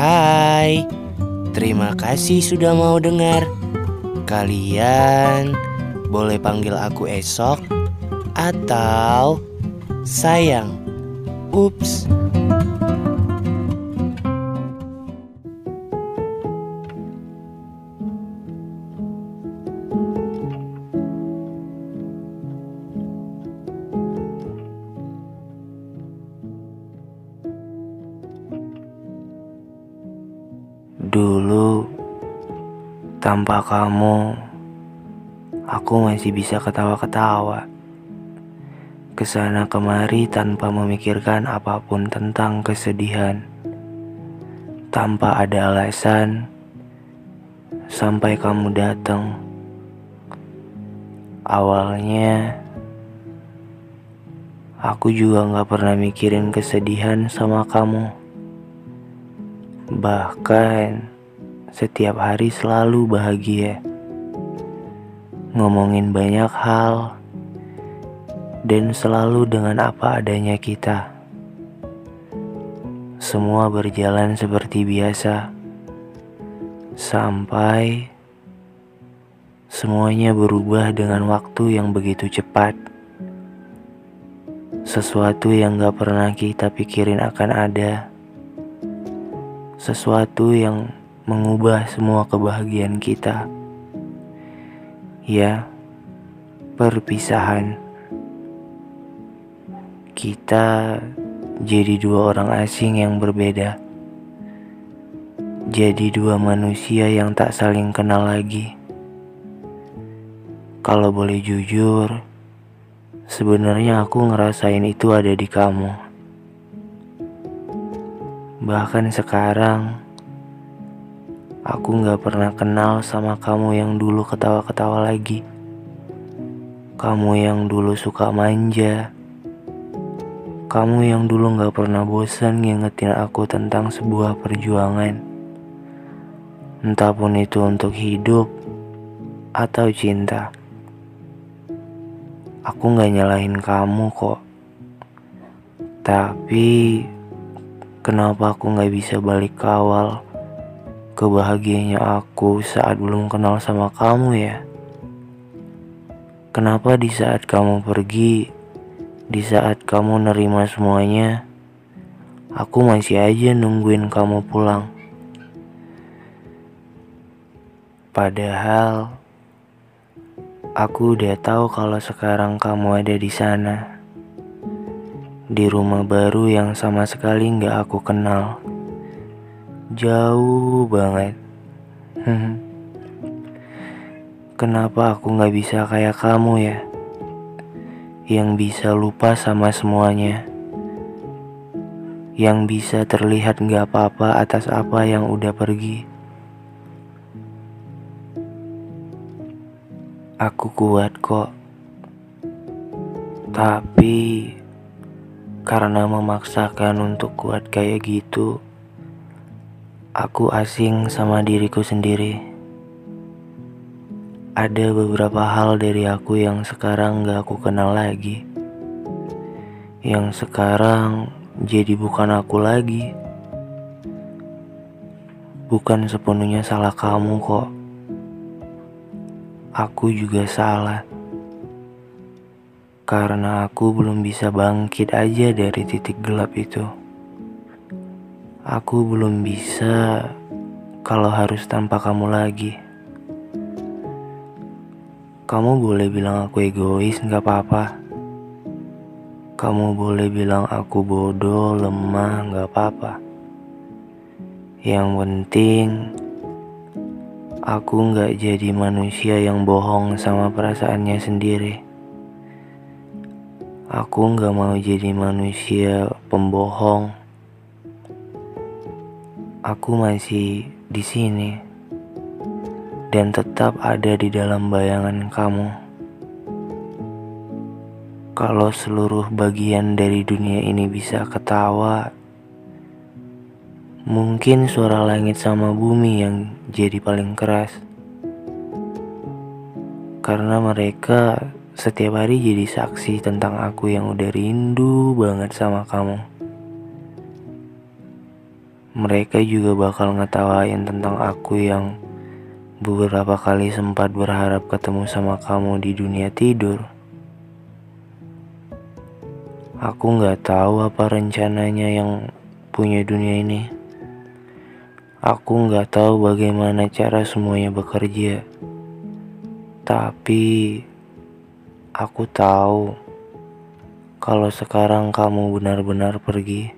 Hai, terima kasih sudah mau dengar. Kalian boleh panggil aku esok atau sayang. Ups. Dulu, tanpa kamu, aku masih bisa ketawa-ketawa. Ke sana kemari tanpa memikirkan apa pun tentang kesedihan. Tanpa ada alasan, sampai kamu datang. Awalnya, aku juga gak pernah mikirin kesedihan sama kamu. Bahkan setiap hari selalu bahagia. Ngomongin banyak hal dan selalu dengan apa adanya kita. Semua berjalan seperti biasa. Sampai semuanya berubah dengan waktu yang begitu cepat. Sesuatu yang gak pernah kita pikirin akan ada sesuatu yang mengubah semua kebahagiaan kita. Ya, perpisahan. Kita jadi dua orang asing yang berbeda. Jadi dua manusia yang tak saling kenal lagi. Kalau boleh jujur, sebenarnya aku ngerasain itu ada di kamu. Bahkan sekarang, aku gak pernah kenal sama kamu yang dulu ketawa-ketawa lagi. Kamu yang dulu suka manja. Kamu yang dulu gak pernah bosan ngingetin aku tentang sebuah perjuangan. Entah pun itu untuk hidup atau cinta. Aku gak nyalahin kamu kok. Tapi Kenapa aku gak bisa balik kawal kebahagiaannya aku saat belum kenal sama kamu ya? Kenapa di saat kamu pergi, di saat kamu nerima semuanya, aku masih aja nungguin kamu pulang? Padahal aku udah tahu kalau sekarang kamu ada di sana di rumah baru yang sama sekali nggak aku kenal. Jauh banget. Kenapa aku nggak bisa kayak kamu ya? Yang bisa lupa sama semuanya. Yang bisa terlihat nggak apa-apa atas apa yang udah pergi. Aku kuat kok. Tapi karena memaksakan untuk kuat kayak gitu, aku asing sama diriku sendiri. Ada beberapa hal dari aku yang sekarang gak aku kenal lagi. Yang sekarang jadi bukan aku lagi. Bukan sepenuhnya salah kamu kok. Aku juga salah karena aku belum bisa bangkit aja dari titik gelap itu. Aku belum bisa kalau harus tanpa kamu lagi. Kamu boleh bilang aku egois, nggak apa-apa. Kamu boleh bilang aku bodoh, lemah, nggak apa-apa. Yang penting, aku nggak jadi manusia yang bohong sama perasaannya sendiri. Aku nggak mau jadi manusia pembohong. Aku masih di sini dan tetap ada di dalam bayangan kamu. Kalau seluruh bagian dari dunia ini bisa ketawa, mungkin suara langit sama bumi yang jadi paling keras. Karena mereka setiap hari jadi saksi tentang aku yang udah rindu banget sama kamu. mereka juga bakal ngetawain tentang aku yang beberapa kali sempat berharap ketemu sama kamu di dunia tidur. Aku nggak tahu apa rencananya yang punya dunia ini. Aku nggak tahu bagaimana cara semuanya bekerja. Tapi aku tahu kalau sekarang kamu benar-benar pergi.